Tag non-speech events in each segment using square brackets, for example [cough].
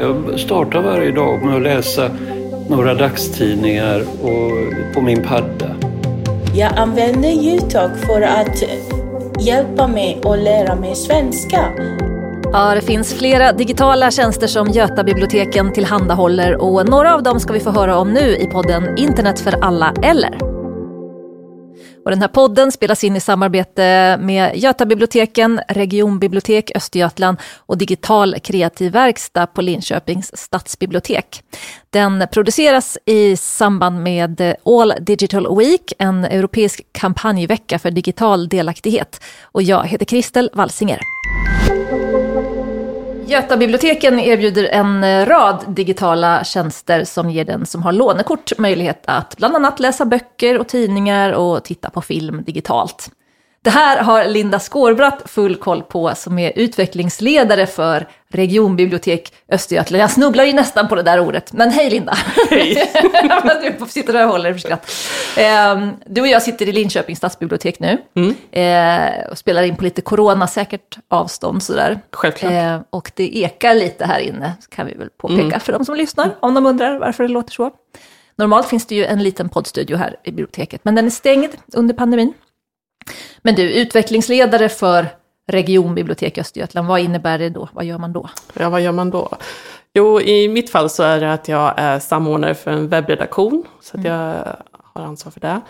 Jag startar varje dag med att läsa några dagstidningar och på min padda. Jag använder Youtube för att hjälpa mig att lära mig svenska. Ja, det finns flera digitala tjänster som Götabiblioteken tillhandahåller och några av dem ska vi få höra om nu i podden Internet för alla eller. Och den här podden spelas in i samarbete med Götabiblioteken, Regionbibliotek Östergötland och Digital kreativ verkstad på Linköpings stadsbibliotek. Den produceras i samband med All Digital Week, en europeisk kampanjvecka för digital delaktighet. Och jag heter Kristel Walsinger. Götabiblioteken erbjuder en eh, rad digitala tjänster som ger den som har lånekort möjlighet att bland annat läsa böcker och tidningar och titta på film digitalt. Det här har Linda Skårbratt full koll på som är utvecklingsledare för Regionbibliotek Östergötland. Jag snubblar ju nästan på det där ordet, men hej Linda! Hej! [laughs] du sitter där och håller för skratt. Ehm, du och jag sitter i Linköpings stadsbibliotek nu Mm. eh, och spelar in på lite coronasäkert avstånd sådär. Självklart. Eh, och det ekar lite här inne, kan vi väl påpeka Mm. för de som lyssnar, om de undrar varför det låter så. Normalt finns det ju en liten poddstudio här i biblioteket, men den är stängd under pandemin. Men du, utvecklingsledare för Regionbibliotek Östergötland, vad innebär det då? Vad gör man då? Ja, vad gör man då? Jo, i mitt fall så är det att jag är samordnare för en webbredaktion, så att jag har ansvar för det.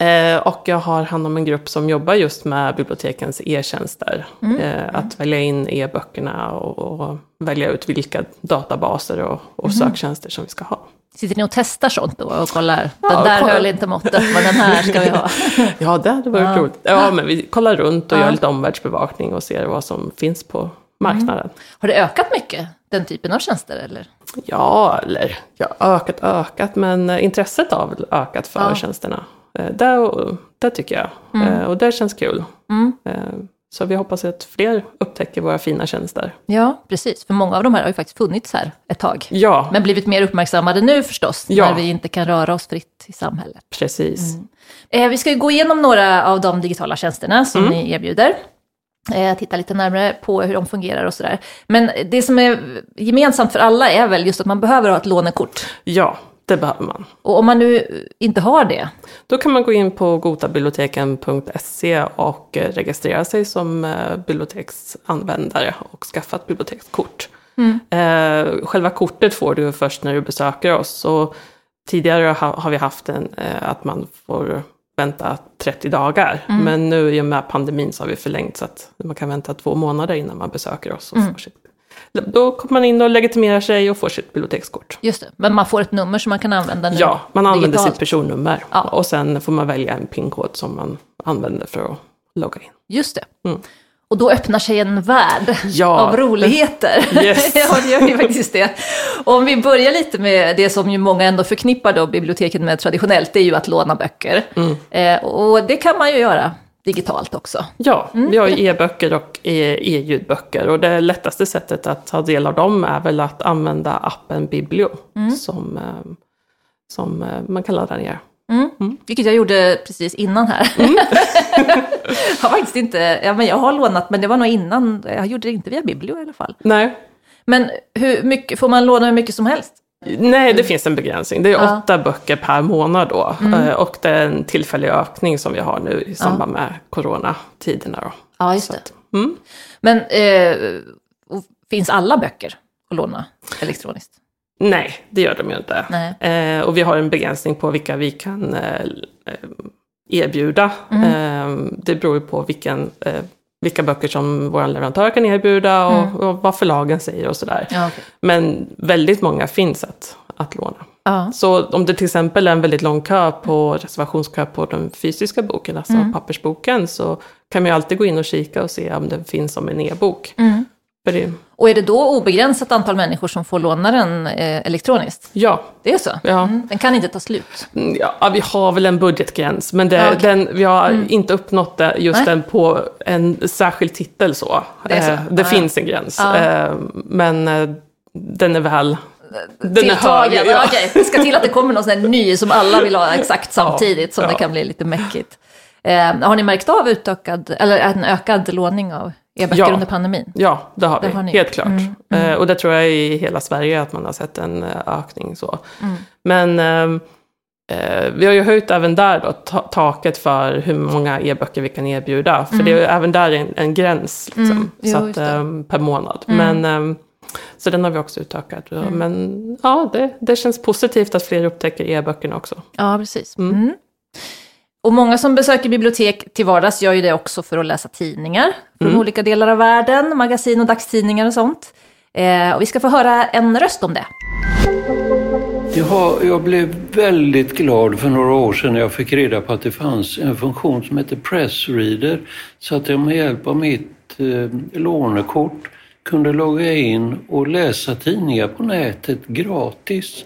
Eh, och jag har hand om en grupp som jobbar just med bibliotekens e-tjänster. Eh, att välja in e-böckerna och, och välja ut vilka databaser och, och söktjänster som vi ska ha. Sitter ni och testar sånt då och kollar? Ja, den där kolla. höll inte måttet, men den här ska vi ha. [laughs] Ja, det hade varit Ja. roligt. Ja, men vi kollar runt och Ja. gör lite omvärldsbevakning och ser vad som finns på marknaden. Har det ökat mycket, den typen av tjänster? Eller? Ja, eller ja, ökat, ökat, men eh, intresset har väl ökat för Ja. tjänsterna. Eh, Det, det tycker jag. Eh, Och det känns kul. Mm. Så vi hoppas att fler upptäcker våra fina tjänster. Ja, precis. För många av de här har ju faktiskt funnits här ett tag. Ja, Men blivit mer uppmärksammade nu förstås, Ja. när vi inte kan röra oss fritt i samhället. precis. Eh, vi ska ju gå igenom några av de digitala tjänsterna som Mm. ni erbjuder. Eh, titta lite närmare på hur de fungerar och sådär. Men det som är gemensamt för alla är väl just att man behöver ha ett lånekort. Ja, det behöver man. Och om man nu inte har det, Då kan man gå in på gotabiblioteken.se och eh, registrera sig som eh, biblioteksanvändare och skaffa ett bibliotekskort. Eh, Själva kortet får du först när du besöker oss. Och tidigare ha- har vi haft en, att man får vänta 30 dagar. Men nu i och med pandemin så har vi förlängt så att man kan vänta två månader innan man besöker oss. Och får sitt, då kommer man in och legitimerar sig och får sitt bibliotekskort. just det, men man får ett nummer som man kan använda nu. Ja, man använder digitalt. sitt personnummer. Ja. Och sen får man välja en PIN-kod som man använder för att logga in. Just det. Mm. Och då öppnar sig en värld Ja. av roligheter. [laughs] Yes. [laughs] ja, det gör ju faktiskt det. Och om vi börjar lite med det som ju många ändå förknippar då biblioteken med traditionellt, det är ju att låna böcker. Mm. Eh, och det kan man ju göra digitalt också. Ja, Mm. vi har ju e-böcker och e- e-ljudböcker. Och det lättaste sättet att ta del av dem är väl att använda appen Biblio. Mm. Som, eh, som eh, man kan ladda ner. Mm. Vilket jag gjorde precis innan här. Mm. [laughs] jag har faktiskt inte, ja men jag har lånat, men det var nog innan, jag gjorde det inte via Biblio i alla fall. Nej, Men hur mycket, får man låna hur mycket som helst? Nej, det finns en begränsning. Det är Ja. Mm. åtta böcker per månad då. Eh, Och det är en tillfällig ökning som vi har nu i samband med coronatiderna. Då. Ja, just det. att, mm. Men eh, finns alla böcker att låna elektroniskt? Nej, det gör de ju inte. Eh, och vi har en begränsning på vilka vi kan eh, eh, erbjuda. Mm. Eh, det beror ju på vilken, vilka böcker som vår leverantör kan erbjuda och, Mm. och vad förlagen säger och sådär. Ja, okej. Men väldigt många finns att, att låna. ja. Så om det till exempel är en väldigt lång kö på reservationskö på den fysiska boken, alltså Mm. pappersboken, så kan man ju alltid gå in och kika och se om den finns som en e-bok. Mm. För det, Och är det då obegränsat antal människor som får låna den eh, elektroniskt? ja, Det är så? Ja. Mm. Den kan inte ta slut? Mm, Ja, vi har väl en budgetgräns, men det, Ja, okej. den, vi har inte uppnått det, just Nej. den på en särskild titel så. Det är så? Eh, det Ja, finns en gräns, Ja. eh, men eh, den är väl... Den är Tilltagen? hög, ja. Okej, det ska till att det kommer någon sån här ny som alla vill ha exakt [laughs] samtidigt, som ja. det kan bli lite mäckigt. Eh, har ni märkt av utökad, eller en ökad låning av e-böcker Ja. under pandemin? Ja, det har vi. Det har ni. Helt klart. Mm, Eh, och det tror jag i hela Sverige att man har sett en eh, ökning så. Mm. Men ehm, eh, vi har ju höjt även där då, ta- taket för hur många e-böcker vi kan erbjuda. För det är ju även där en, en gräns liksom, Mm, jo, så att, ehm, per månad. Mm. Men, ehm, så den har vi också utökat. Men ja, det, det känns positivt att fler upptäcker e-böckerna också. Ja, precis. Och många som besöker bibliotek till vardags gör ju det också för att läsa tidningar från Mm. olika delar av världen, magasin och dagstidningar och sånt. Eh, och vi ska få höra en röst om det. Ja, jag blev väldigt glad för några år sedan när jag fick reda på att det fanns en funktion som heter Pressreader så att jag med hjälp av mitt eh, lånekort kunde logga in och läsa tidningar på nätet gratis.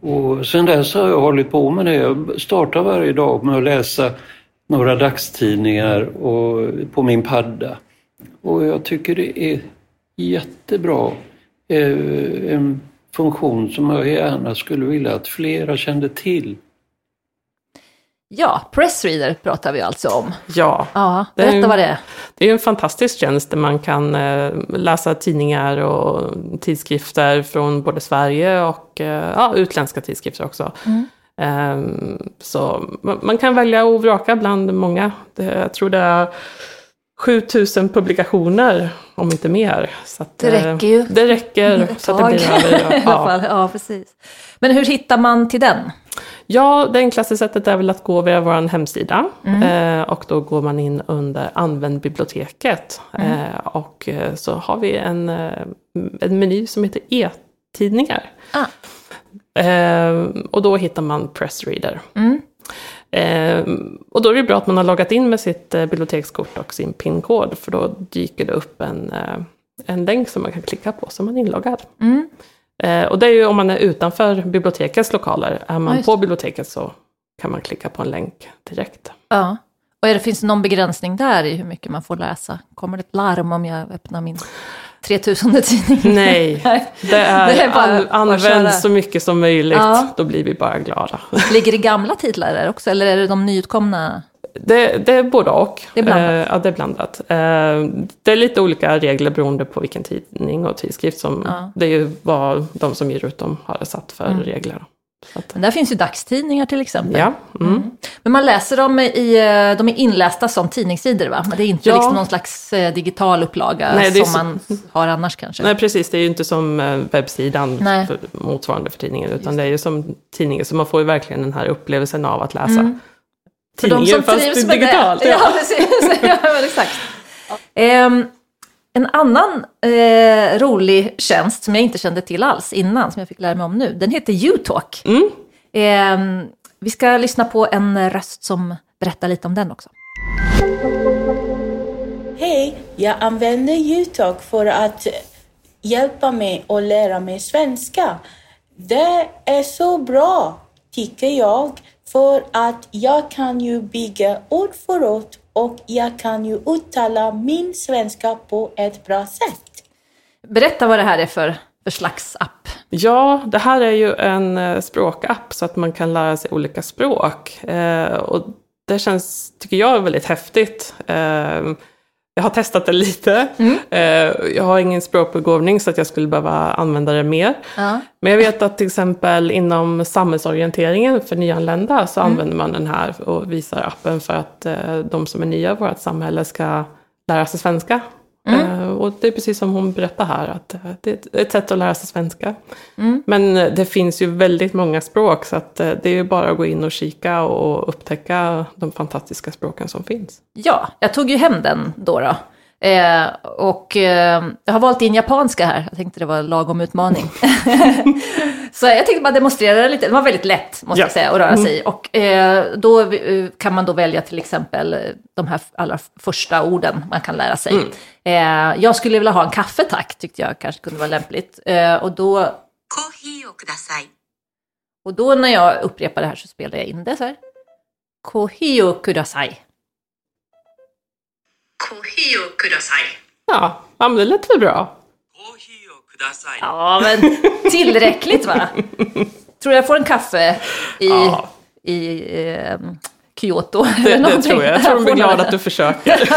Och sen dess har jag hållit på med det. Jag startar varje dag med att läsa några dagstidningar och, på min padda. Och jag tycker det är jättebra. Eh, en funktion som jag gärna skulle vilja att flera kände till. Ja, Pressreader pratar vi alltså om. Ja, Ja, Det är berätta vad det är. Det är en fantastisk tjänst där man kan eh, läsa tidningar och tidskrifter från både Sverige och eh, ja, utländska tidskrifter också. Ehm, så man, man kan välja och vraka bland många. Det, jag tror det är 7000 publikationer, om inte mer. Så att, Det eh, räcker ju. Det räcker Ett så att det blir över. [laughs] I alla Ja. fall. Ja, precis. Men hur hittar man till den? Ja, det enklaste sättet är väl att gå via vår hemsida. Eh, och då går man in under Använd biblioteket. Eh, och eh, så har vi en, eh, en meny som heter e-tidningar. Ah. Eh, och då hittar man Pressreader. Mm. Eh, och då är det bra att man har loggat in med sitt eh, bibliotekskort och sin PIN-kod. För då dyker det upp en, eh, en länk som man kan klicka på så man är inloggad. Mm. Och det är ju om man är utanför bibliotekets lokaler. Är Ja, man just på biblioteket så kan man klicka på en länk direkt. Ja. Och är det, finns det någon begränsning där i hur mycket man får läsa? Kommer det ett larm om jag öppnar min 3000 tidning? [laughs] Nej, det är, Det är bara- använd så mycket som möjligt. Ja. Då blir vi bara glada. [laughs] Ligger det gamla titlar där också, eller är det de nyutkomna? Det, det är både och. Det är blandat. Eh, ja, det är blandat. Eh, det är lite olika regler beroende på vilken tidning och tidskrift. Som, Ja. Det är ju vad de som ger ut dem har satt för Mm. regler. Men där finns ju dagstidningar till exempel. ja, mm. Men man läser dem i, eh, de är inlästa som tidningssidor va? Men det är inte Ja. liksom någon slags eh, digital upplaga Nej, som så- man har annars kanske. Nej, precis. Det är ju inte som eh, webbsidan för, motsvarande för tidningen, utan det är ju som tidningen. Så man får ju verkligen den här upplevelsen av att läsa Mm. Tidningen som fast digitalt. det. [laughs] Ja, precis. [laughs] ja, exakt. Ehm, en annan eh, rolig tjänst som jag inte kände till alls innan, som jag fick lära mig om nu, den heter UTalk. Mm. Ehm, vi ska lyssna på en röst som berättar lite om den också. Hej, jag använder Youtube för att hjälpa mig att lära mig svenska. Det är så bra, tycker jag, för att jag kan ju bygga ord för ord och jag kan ju uttala min svenska på ett bra sätt. Berätta vad det här är för, för slags app. Ja, det här är ju en eh, språkapp så att man kan lära sig olika språk. Eh, och det känns, tycker jag, väldigt häftigt. Eh, jag har testat det lite. Eh, jag har ingen språkbegåvning så att jag skulle behöva använda det mer. Ja. Men jag vet att till exempel inom samhällsorienteringen för nyanlända så använder man den här och visar appen för att eh, de som är nya i vårt samhälle ska lära sig svenska. Eh, och det är precis som hon berättar här, att eh, det är ett- sätt att lära sig svenska. Men eh, det finns ju väldigt många språk så att det är ju bara att gå in och kika och upptäcka de fantastiska språken som finns. Ja, jag tog ju hem den då. då. Eh, och eh, jag har valt in japanska här, jag tänkte det var lagom utmaning. [laughs] så jag tänkte bara demonstrera det lite, det var väldigt lätt måste ja. jag säga att röra mm. sig i. Och eh, då eh, kan man då välja till exempel eh, de här allra första orden man kan lära sig. Mm. Eh, jag skulle vilja ha en kaffe tack, tyckte jag kanske kunde vara lämpligt. och då... Och då när jag upprepar det här så spelar jag in det så här. Kohio kudasai. Kohi kudasai. Ja, men det lät väl bra. Kohi kudasai. Ja, men tillräckligt va? [laughs] Tror jag får en kaffe i, ja. i eh, Kyoto. Det, det tror jag. Jag tror de blir glada att du försöker.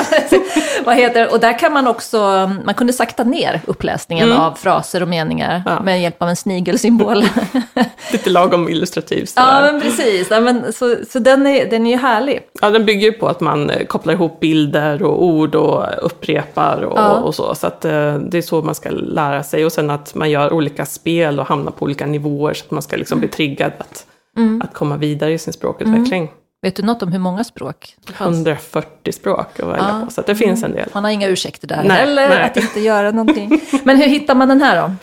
[laughs] Vad heter? Och där kan man också, man kunde sakta ner uppläsningen Mm. av fraser och meningar Ja. med hjälp av en snigelsymbol. [laughs] Lite lagom illustrativt. ja, men precis. Ja, men, så så den, är, den är ju härlig. Ja, den bygger ju på att man eh, kopplar ihop bilder och ord och upprepar och, Ja. och så. Så att, eh, det är så man ska lära sig. Och sen att man gör olika spel och hamnar på olika nivåer så att man ska liksom bli triggad att, Mm. att komma vidare i sin språkutveckling. Vet du något om hur många språk det fanns? 140 språk att välja Ja. på, så det finns en del. Man har inga ursäkter där Nej, heller, nej. att inte göra [laughs] någonting. Men hur hittar man den här då?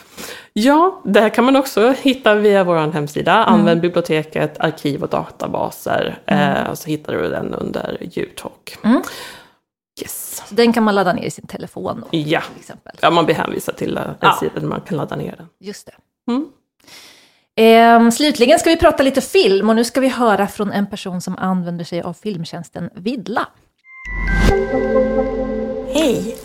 Ja, det här kan man också hitta via vår hemsida. Mm. Använd biblioteket, arkiv och databaser. Eh, så hittar du den under Youtalk. Mm. Yes. Så den kan man ladda ner i sin telefon då, Ja. till exempel. ja, man blir hänvisad till en Ja. sida där man kan ladda ner den. Just det. Ehm, slutligen ska vi prata lite film och nu ska vi höra från en person som använder sig av filmtjänsten Vidla. Hej!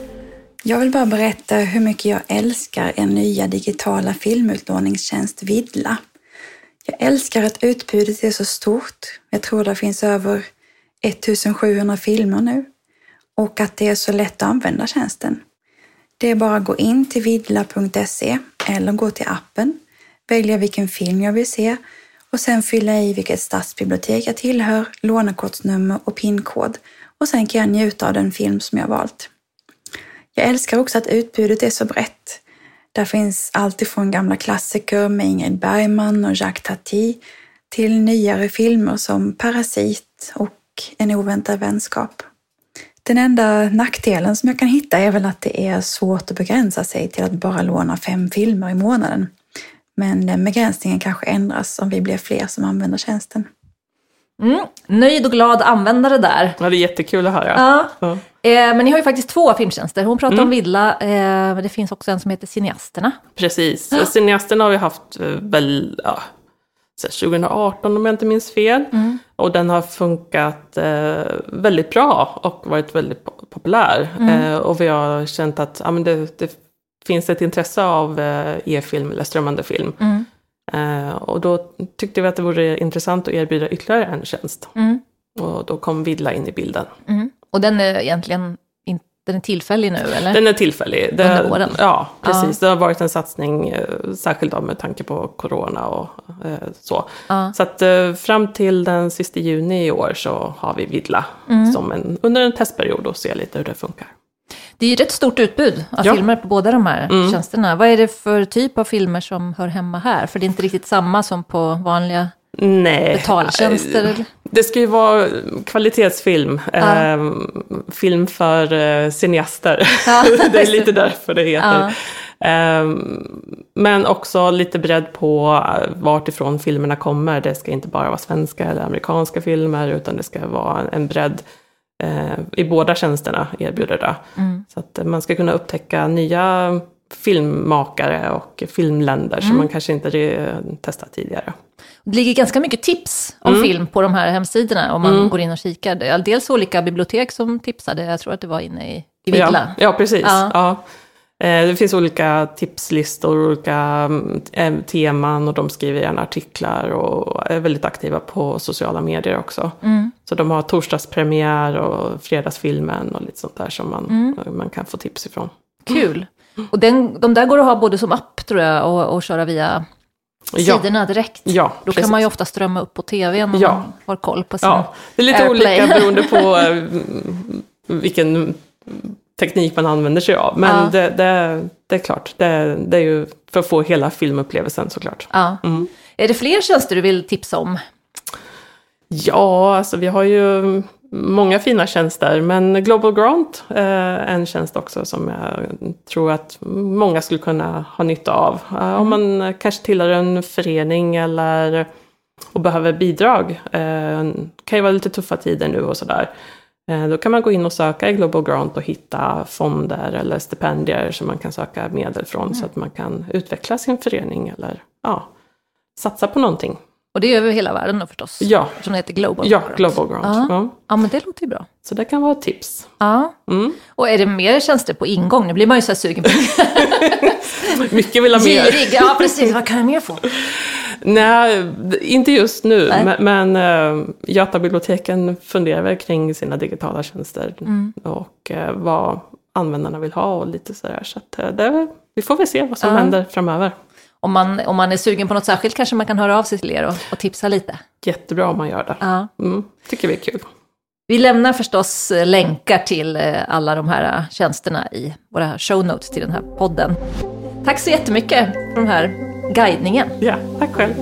Jag vill bara berätta hur mycket jag älskar er nya digitala filmutlåningstjänst Vidla. Jag älskar att utbudet är så stort. Jag tror det finns över 1700 filmer nu. Och att det är så lätt att använda tjänsten. Det är bara att gå in till vidla.se eller gå till appen, välja vilken film jag vill se och sen fylla i vilket stadsbibliotek jag tillhör, lånekortsnummer och pinkod och sen kan jag njuta av den film som jag valt. Jag älskar också att utbudet är så brett. Där finns allt ifrån gamla klassiker med Ingrid Bergman och Jacques Tati till nyare filmer som Parasit och En oväntad vänskap. Den enda nackdelen som jag kan hitta är väl att det är svårt att begränsa sig till att bara låna fem filmer i månaden. Men den begränsningen kanske ändras om vi blir fler som använder tjänsten. Mm. Nöjd och glad användare där. Ja, det är jättekul att höra. Ja. Ja. Eh, men ni har ju faktiskt två filmtjänster. Hon pratar Mm. om Vidla, eh, men det finns också en som heter Cineasterna. Precis. Cineasterna har vi haft eh, väl, ja, så här 2018 om jag inte minns fel. Mm. Och den har funkat eh, väldigt bra och varit väldigt po- populär. Mm. Eh, och vi har känt att ja, men det, det finns ett intresse av eh, e-film eller strömmande film. Mm. Eh, och då tyckte vi att det vore intressant att erbjuda ytterligare en tjänst. Mm. Och då kom Vidla in i bilden. Mm. Och den är egentligen den är tillfällig nu eller? Den är tillfällig. Det, Under våren. Ja, precis. Det har varit en satsning, eh, särskilt då med tanke på corona och så. Ja. Så att fram till den sista juni i år så har vi Vidla Mm. som en, under en testperiod och se lite hur det funkar. Det är ju ett rätt stort utbud av Ja. filmer på båda de här Mm. tjänsterna. Vad är det för typ av filmer som hör hemma här? För det är inte riktigt samma som på vanliga Nej. betaltjänster. eller? Det ska ju vara kvalitetsfilm. Ja. Eh, film för eh, cineaster. Ja, [laughs] det är lite därför det heter. Eh, men också lite bredd på eh, vart ifrån filmerna kommer. Det ska inte bara vara svenska eller amerikanska filmer, utan det ska vara en bredd i båda tjänsterna erbjuder det. Mm. Så att eh, man ska kunna upptäcka nya filmmakare och filmländer Mm. som man kanske inte eh, testat tidigare. Det ligger ganska mycket tips om Mm. film på de här hemsidorna om man Mm. går in och kikar. Dels olika bibliotek som tipsade, jag tror att det var inne i, i Vidla. Ja, ja precis. Ja. Ja. Eh, Det finns olika tipslistor, olika mm, eh, teman och de skriver gärna artiklar och är väldigt aktiva på sociala medier också. Mm. Så de har torsdagspremiär och fredagsfilmen och lite sånt där som man, Mm. man kan få tips ifrån. Kul. Och den, de där går att ha både som app tror jag och, och köra via Ja. sidorna direkt. Ja, Då precis. kan man ju ofta strömma upp på tvn om Ja. man har koll på sin... Ja, det är lite Airplay. olika beroende på [laughs] eh, vilken teknik man använder sig av. Men Ja. det, det, det är klart, det, det är ju för att få hela filmupplevelsen såklart. Ja. Mm. Är det fler tjänster du vill tipsa om? Ja, alltså vi har ju många fina tjänster, men Global Grant är en tjänst också som jag tror att många skulle kunna ha nytta av. Eh, Om man kanske tillhör en förening eller och behöver bidrag. Eh, kan ju vara lite tuffa tider nu och sådär. Eh, Då kan man gå in och söka i Global Grant och hitta fonder eller stipendier som man kan söka medel från så att man kan utveckla sin förening eller ja, satsa på någonting. Och det är över hela världen då förstås? Ja, Som heter Global ja Grant. Global Grant. Ja. Ja. Ja, men det låter ju bra. Så det kan vara ett tips. Ja. Mm. Och är det mer tjänster på ingång? Nu blir man ju så här sugen på [laughs] Mycket vill ha mer. Girig, ja precis. Vad kan jag mer få? [laughs] Nej, inte just nu, Nej. men, men äh, Götabiblioteken funderar kring sina digitala tjänster och eh, vad användarna vill ha och lite sådär. Så att, eh, det, vi får väl se vad som Ja. händer framöver. Om man, om man är sugen på något särskilt kanske man kan höra av sig till er och, och tipsa lite. Jättebra om man gör det. Ja. Mm, tycker vi är kul. Vi lämnar förstås eh, länkar till eh, alla de här eh, tjänsterna i våra show notes till den här podden. Tack så jättemycket för den här guidningen. Ja, tack själv.